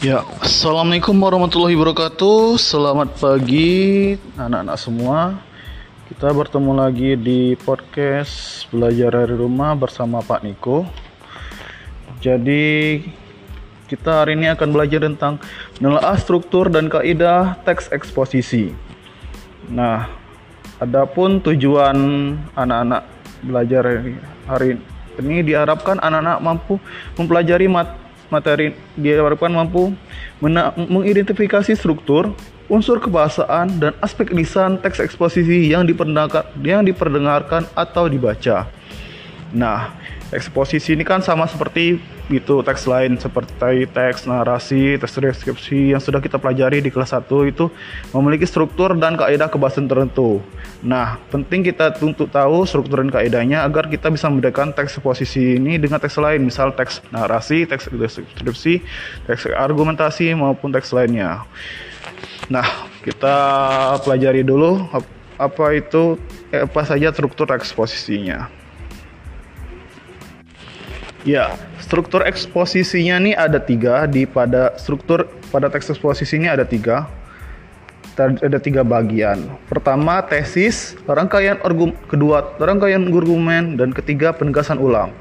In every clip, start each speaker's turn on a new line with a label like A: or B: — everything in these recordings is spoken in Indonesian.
A: Ya, Assalamualaikum warahmatullahi wabarakatuh. Selamat pagi anak-anak semua. Kita bertemu lagi di podcast Belajar dari Rumah bersama Pak Niko. Jadi kita hari ini akan belajar tentang Menelaah struktur dan kaidah teks eksposisi. Nah, adapun tujuan anak-anak belajar hari ini diharapkan anak-anak mampu mempelajari mat materi diharapkan mampu mengidentifikasi struktur, unsur kebahasaan, dan aspek lisan teks eksposisi yang diperdengarkan, yang diperdengarkan atau dibaca. Nah, eksposisi ini kan sama seperti itu teks lain seperti teks narasi, teks deskripsi yang sudah kita pelajari di kelas 1 itu memiliki struktur dan kaidah kebahasaan tertentu. Nah, penting kita untuk tahu struktur dan kaidahnya agar kita bisa membedakan teks eksposisi ini dengan teks lain, misal teks narasi, teks deskripsi, teks argumentasi maupun teks lainnya. Nah, kita pelajari dulu apa itu apa saja struktur eksposisinya. Ya, struktur eksposisinya nih ada tiga di pada struktur pada teks eksposisi ini ada tiga ada tiga bagian. Pertama tesis, rangkaian argum, kedua rangkaian argumen dan ketiga penegasan ulang.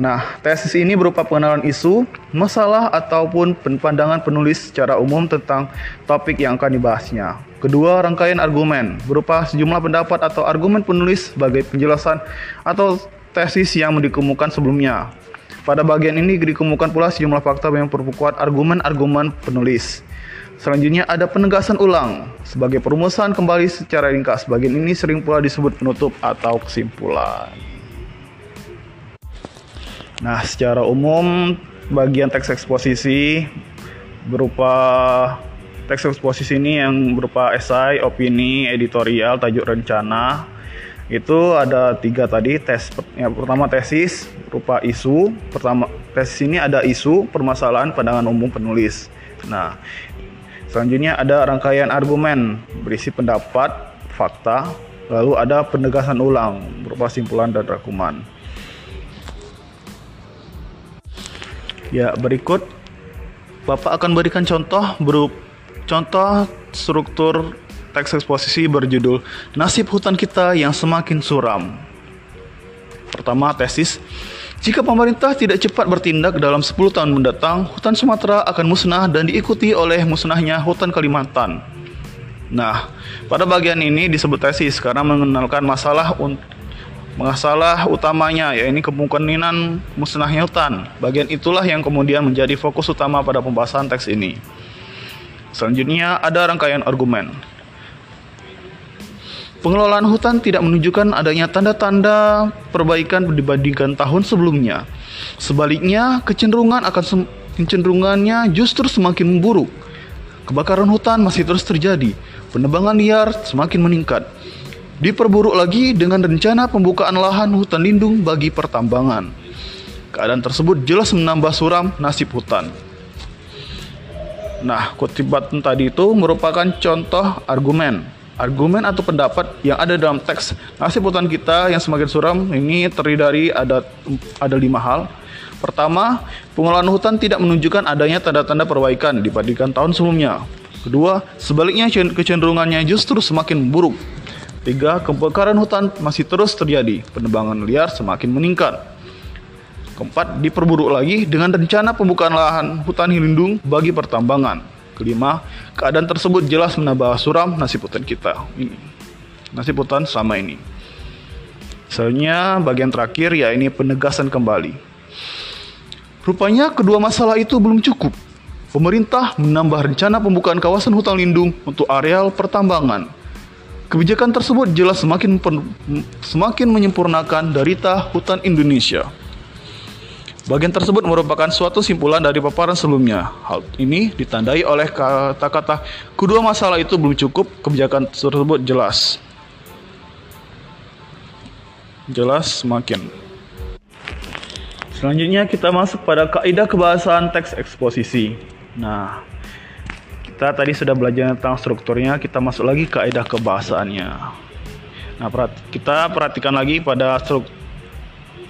A: Nah, tesis ini berupa pengenalan isu, masalah ataupun pandangan penulis secara umum tentang topik yang akan dibahasnya. Kedua, rangkaian argumen berupa sejumlah pendapat atau argumen penulis sebagai penjelasan atau tesis yang dikemukakan sebelumnya. Pada bagian ini dikemukakan pula sejumlah fakta yang memperkuat argumen-argumen penulis. Selanjutnya ada penegasan ulang sebagai perumusan kembali secara ringkas. Bagian ini sering pula disebut penutup atau kesimpulan. Nah, secara umum bagian teks eksposisi berupa teks eksposisi ini yang berupa esai, opini, editorial, tajuk rencana, itu ada tiga tadi tes yang pertama tesis berupa isu pertama tesis ini ada isu permasalahan pandangan umum penulis. Nah selanjutnya ada rangkaian argumen berisi pendapat fakta lalu ada penegasan ulang berupa simpulan dan rangkuman ya berikut. Bapak akan berikan contoh berupa contoh struktur teks eksposisi berjudul Nasib Hutan Kita yang Semakin Suram. Pertama, tesis. Jika pemerintah tidak cepat bertindak dalam 10 tahun mendatang, hutan Sumatera akan musnah dan diikuti oleh musnahnya hutan Kalimantan. Nah, pada bagian ini disebut tesis karena mengenalkan masalah masalah utamanya yaitu kemungkinan musnahnya hutan. Bagian itulah yang kemudian menjadi fokus utama pada pembahasan teks ini. Selanjutnya ada rangkaian argumen. Pengelolaan hutan tidak menunjukkan adanya tanda-tanda perbaikan dibandingkan tahun sebelumnya. Sebaliknya, kecenderungan akan kecenderungannya justru semakin memburuk. Kebakaran hutan masih terus terjadi, penebangan liar semakin meningkat. Diperburuk lagi dengan rencana pembukaan lahan hutan lindung bagi pertambangan. Keadaan tersebut jelas menambah suram nasib hutan. Nah, kutipan tadi itu merupakan contoh argumen argumen atau pendapat yang ada dalam teks nasib hutan kita yang semakin suram ini terdiri dari ada ada lima hal. Pertama, pengelolaan hutan tidak menunjukkan adanya tanda-tanda perbaikan dibandingkan tahun sebelumnya. Kedua, sebaliknya kecenderungannya justru semakin buruk. Tiga, kebakaran hutan masih terus terjadi, penebangan liar semakin meningkat. Keempat, diperburuk lagi dengan rencana pembukaan lahan hutan lindung bagi pertambangan. Kelima, keadaan tersebut jelas menambah suram nasib hutan kita. Ini nasib hutan selama ini. Selanjutnya bagian terakhir ya ini penegasan kembali. Rupanya kedua masalah itu belum cukup. Pemerintah menambah rencana pembukaan kawasan hutan lindung untuk areal pertambangan. Kebijakan tersebut jelas semakin semakin menyempurnakan derita hutan Indonesia. Bagian tersebut merupakan suatu simpulan dari paparan sebelumnya. Hal ini ditandai oleh kata-kata kedua masalah itu belum cukup, kebijakan tersebut jelas. Jelas semakin. Selanjutnya kita masuk pada kaidah kebahasaan teks eksposisi. Nah, kita tadi sudah belajar tentang strukturnya, kita masuk lagi kaidah kebahasaannya. Nah, kita perhatikan lagi pada struktur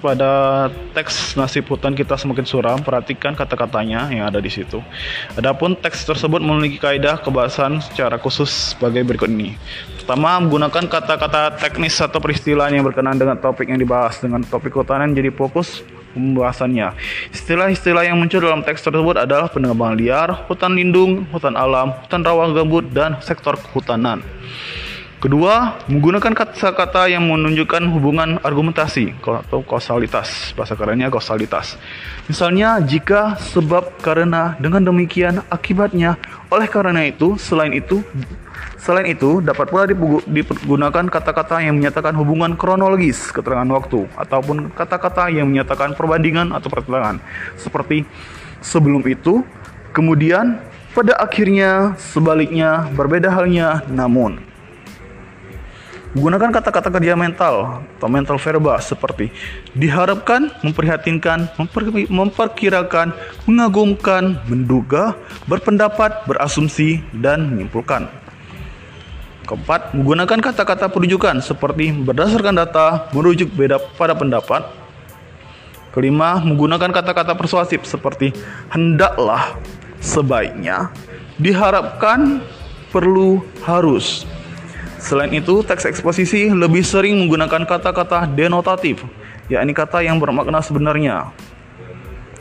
A: pada teks nasib hutan kita semakin suram, perhatikan kata-katanya yang ada di situ. Adapun teks tersebut memiliki kaidah kebahasan secara khusus sebagai berikut ini. Pertama, menggunakan kata-kata teknis atau peristilah yang berkenaan dengan topik yang dibahas dengan topik kehutanan jadi fokus pembahasannya. Istilah-istilah yang muncul dalam teks tersebut adalah penebangan liar, hutan lindung, hutan alam, hutan rawa gambut, dan sektor kehutanan. Kedua, menggunakan kata-kata yang menunjukkan hubungan argumentasi atau kausalitas. Bahasa kerennya kausalitas. Misalnya, jika sebab karena dengan demikian akibatnya, oleh karena itu, selain itu, selain itu dapat pula digunakan kata-kata yang menyatakan hubungan kronologis keterangan waktu ataupun kata-kata yang menyatakan perbandingan atau pertentangan seperti sebelum itu, kemudian pada akhirnya sebaliknya berbeda halnya namun Gunakan kata-kata kerja mental atau mental verbal seperti diharapkan, memprihatinkan, memper, memperkirakan, mengagumkan, menduga, berpendapat, berasumsi, dan menyimpulkan. Keempat, menggunakan kata-kata perujukan seperti berdasarkan data, merujuk beda pada pendapat. Kelima, menggunakan kata-kata persuasif seperti hendaklah, sebaiknya, diharapkan, perlu, harus. Selain itu, teks eksposisi lebih sering menggunakan kata-kata denotatif, yakni kata yang bermakna sebenarnya.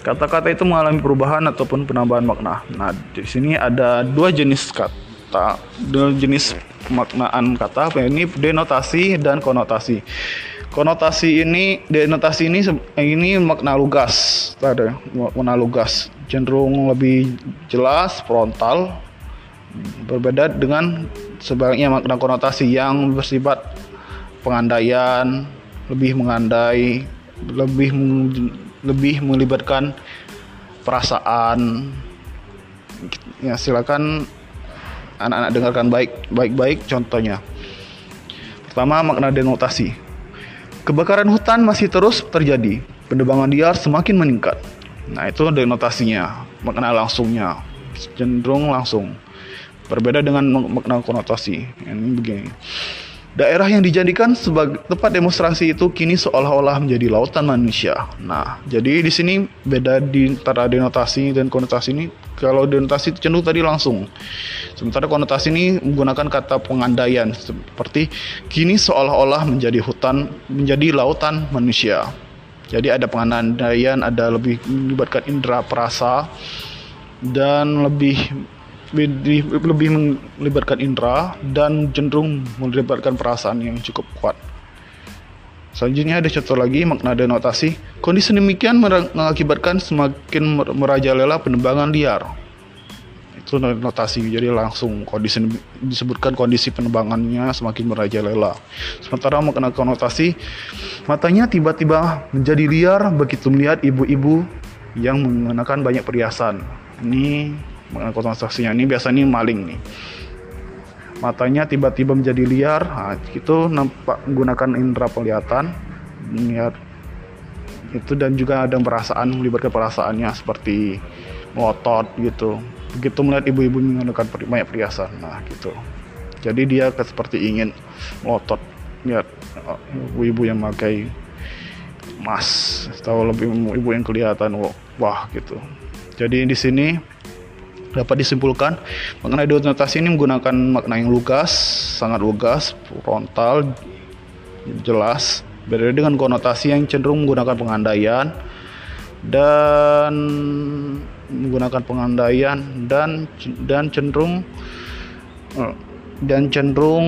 A: Kata-kata itu mengalami perubahan ataupun penambahan makna. Nah, di sini ada dua jenis kata, dua jenis pemaknaan kata, ini denotasi dan konotasi. Konotasi ini, denotasi ini ini makna lugas, ada makna lugas, cenderung lebih jelas, frontal, berbeda dengan sebaliknya makna konotasi yang bersifat pengandaian lebih mengandai lebih lebih melibatkan perasaan. Ya silakan anak-anak dengarkan baik baik-baik contohnya. Pertama makna denotasi. Kebakaran hutan masih terus terjadi. Penebangan liar semakin meningkat. Nah itu denotasinya makna langsungnya cenderung langsung Berbeda dengan makna konotasi. Ini begini. Daerah yang dijadikan sebagai tempat demonstrasi itu kini seolah-olah menjadi lautan manusia. Nah, jadi di sini beda di antara denotasi dan konotasi ini. Kalau denotasi cenderung tadi langsung, sementara konotasi ini menggunakan kata pengandaian seperti kini seolah-olah menjadi hutan, menjadi lautan manusia. Jadi ada pengandaian, ada lebih melibatkan indera perasa dan lebih lebih melibatkan indera dan cenderung melibatkan perasaan yang cukup kuat. Selanjutnya ada contoh lagi makna denotasi. Kondisi demikian mengakibatkan semakin merajalela penerbangan liar. Itu notasi jadi langsung kondisi disebutkan kondisi penerbangannya semakin merajalela. Sementara makna konotasi matanya tiba-tiba menjadi liar begitu melihat ibu-ibu yang mengenakan banyak perhiasan. Ini mengangkut transaksinya ini biasanya maling nih. Matanya tiba-tiba menjadi liar. Nah, itu nampak menggunakan indera penglihatan melihat itu dan juga ada perasaan melibatkan perasaannya seperti ngotot gitu. Begitu melihat ibu-ibu menggunakan banyak perhiasan. Nah gitu. Jadi dia seperti ingin ngotot lihat uh, ibu-ibu yang memakai emas atau lebih ibu yang kelihatan wah gitu. Jadi di sini dapat disimpulkan mengenai notasi ini menggunakan makna yang lugas, sangat lugas, frontal, jelas, berbeda dengan konotasi yang cenderung menggunakan pengandaian dan menggunakan pengandaian dan dan cenderung eh, dan cenderung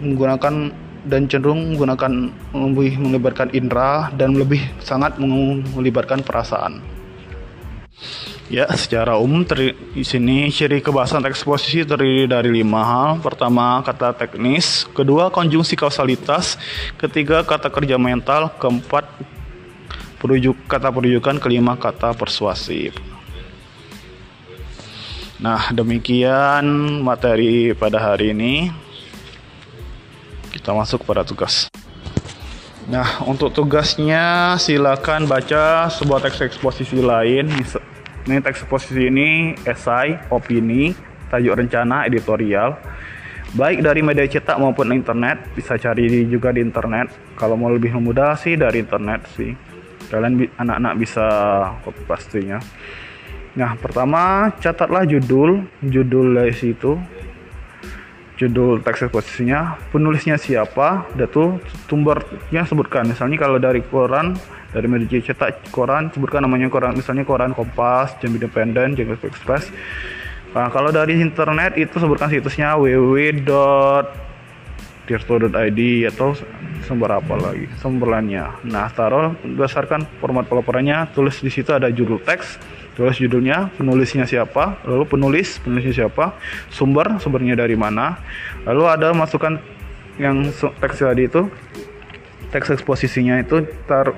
A: menggunakan dan cenderung menggunakan lebih melibatkan indera dan lebih sangat melibatkan perasaan. Ya, secara umum teri, di sini ciri kebahasan eksposisi terdiri dari lima hal. Pertama, kata teknis. Kedua, konjungsi kausalitas. Ketiga, kata kerja mental. Keempat, perujuk, kata perujukan. Kelima, kata persuasif. Nah, demikian materi pada hari ini. Kita masuk pada tugas. Nah, untuk tugasnya silakan baca sebuah teks eksposisi lain ini teks posisi ini esai, opini, tajuk rencana, editorial. Baik dari media cetak maupun internet, bisa cari juga di internet. Kalau mau lebih mudah sih dari internet sih. kalian anak-anak bisa copy pastinya nah pertama catatlah judul judul dari situ judul teks eksposisinya penulisnya siapa dan tuh sumbernya sebutkan misalnya kalau dari koran dari media cetak koran sebutkan namanya koran misalnya koran Kompas, Jam Independen, Jam Express Nah, kalau dari internet itu sebutkan situsnya www.tirto.id atau sumber apa lagi sumber lainnya. Nah, taruh berdasarkan format pelaporannya, tulis di situ ada judul teks, tulis judulnya, penulisnya siapa, lalu penulis, penulisnya siapa, sumber, sumbernya dari mana, lalu ada masukan yang teks tadi itu, teks eksposisinya itu tar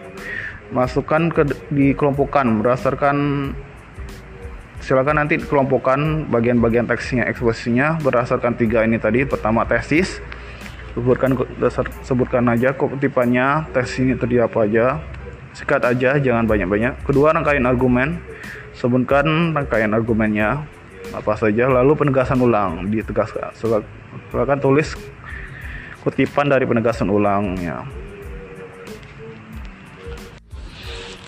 A: masukkan ke dikelompokkan berdasarkan silakan nanti kelompokkan bagian-bagian teksnya eksposisinya berdasarkan tiga ini tadi. Pertama tesis sebutkan dasar sebutkan aja kutipannya tes ini tadi apa aja sikat aja jangan banyak-banyak. Kedua rangkaian argumen sebutkan rangkaian argumennya apa saja lalu penegasan ulang ditegaskan silakan tulis kutipan dari penegasan ulangnya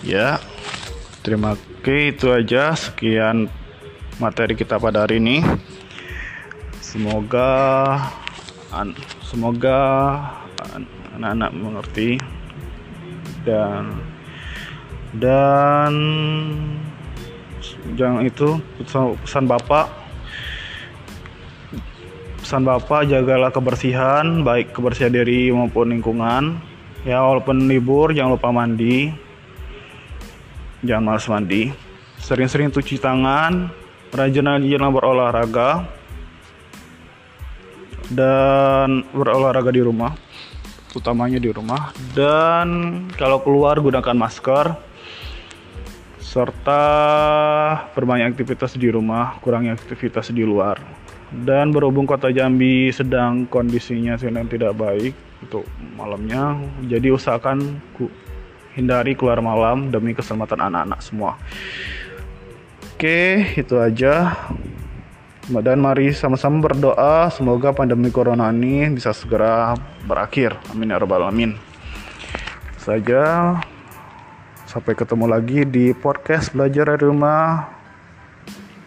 A: ya. Terima kasih. Itu aja. Sekian materi kita pada hari ini. Semoga an, semoga anak-anak mengerti. Dan dan jangan itu pesan, pesan Bapak. Pesan Bapak jagalah kebersihan baik kebersihan diri maupun lingkungan. Ya walaupun libur jangan lupa mandi jangan malas mandi. Sering-sering cuci tangan. Rajin-rajin berolahraga. Dan berolahraga di rumah. Utamanya di rumah. Dan kalau keluar gunakan masker. Serta berbanyak aktivitas di rumah kurangi aktivitas di luar. Dan berhubung kota Jambi sedang kondisinya sedang tidak baik untuk malamnya jadi usahakan hindari keluar malam demi keselamatan anak-anak semua. Oke, itu aja. Dan mari sama-sama berdoa semoga pandemi corona ini bisa segera berakhir. Amin ya rabbal alamin. Saja sampai ketemu lagi di podcast belajar dari rumah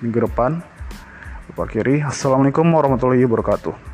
A: minggu depan. Lupa kiri. Assalamualaikum warahmatullahi wabarakatuh.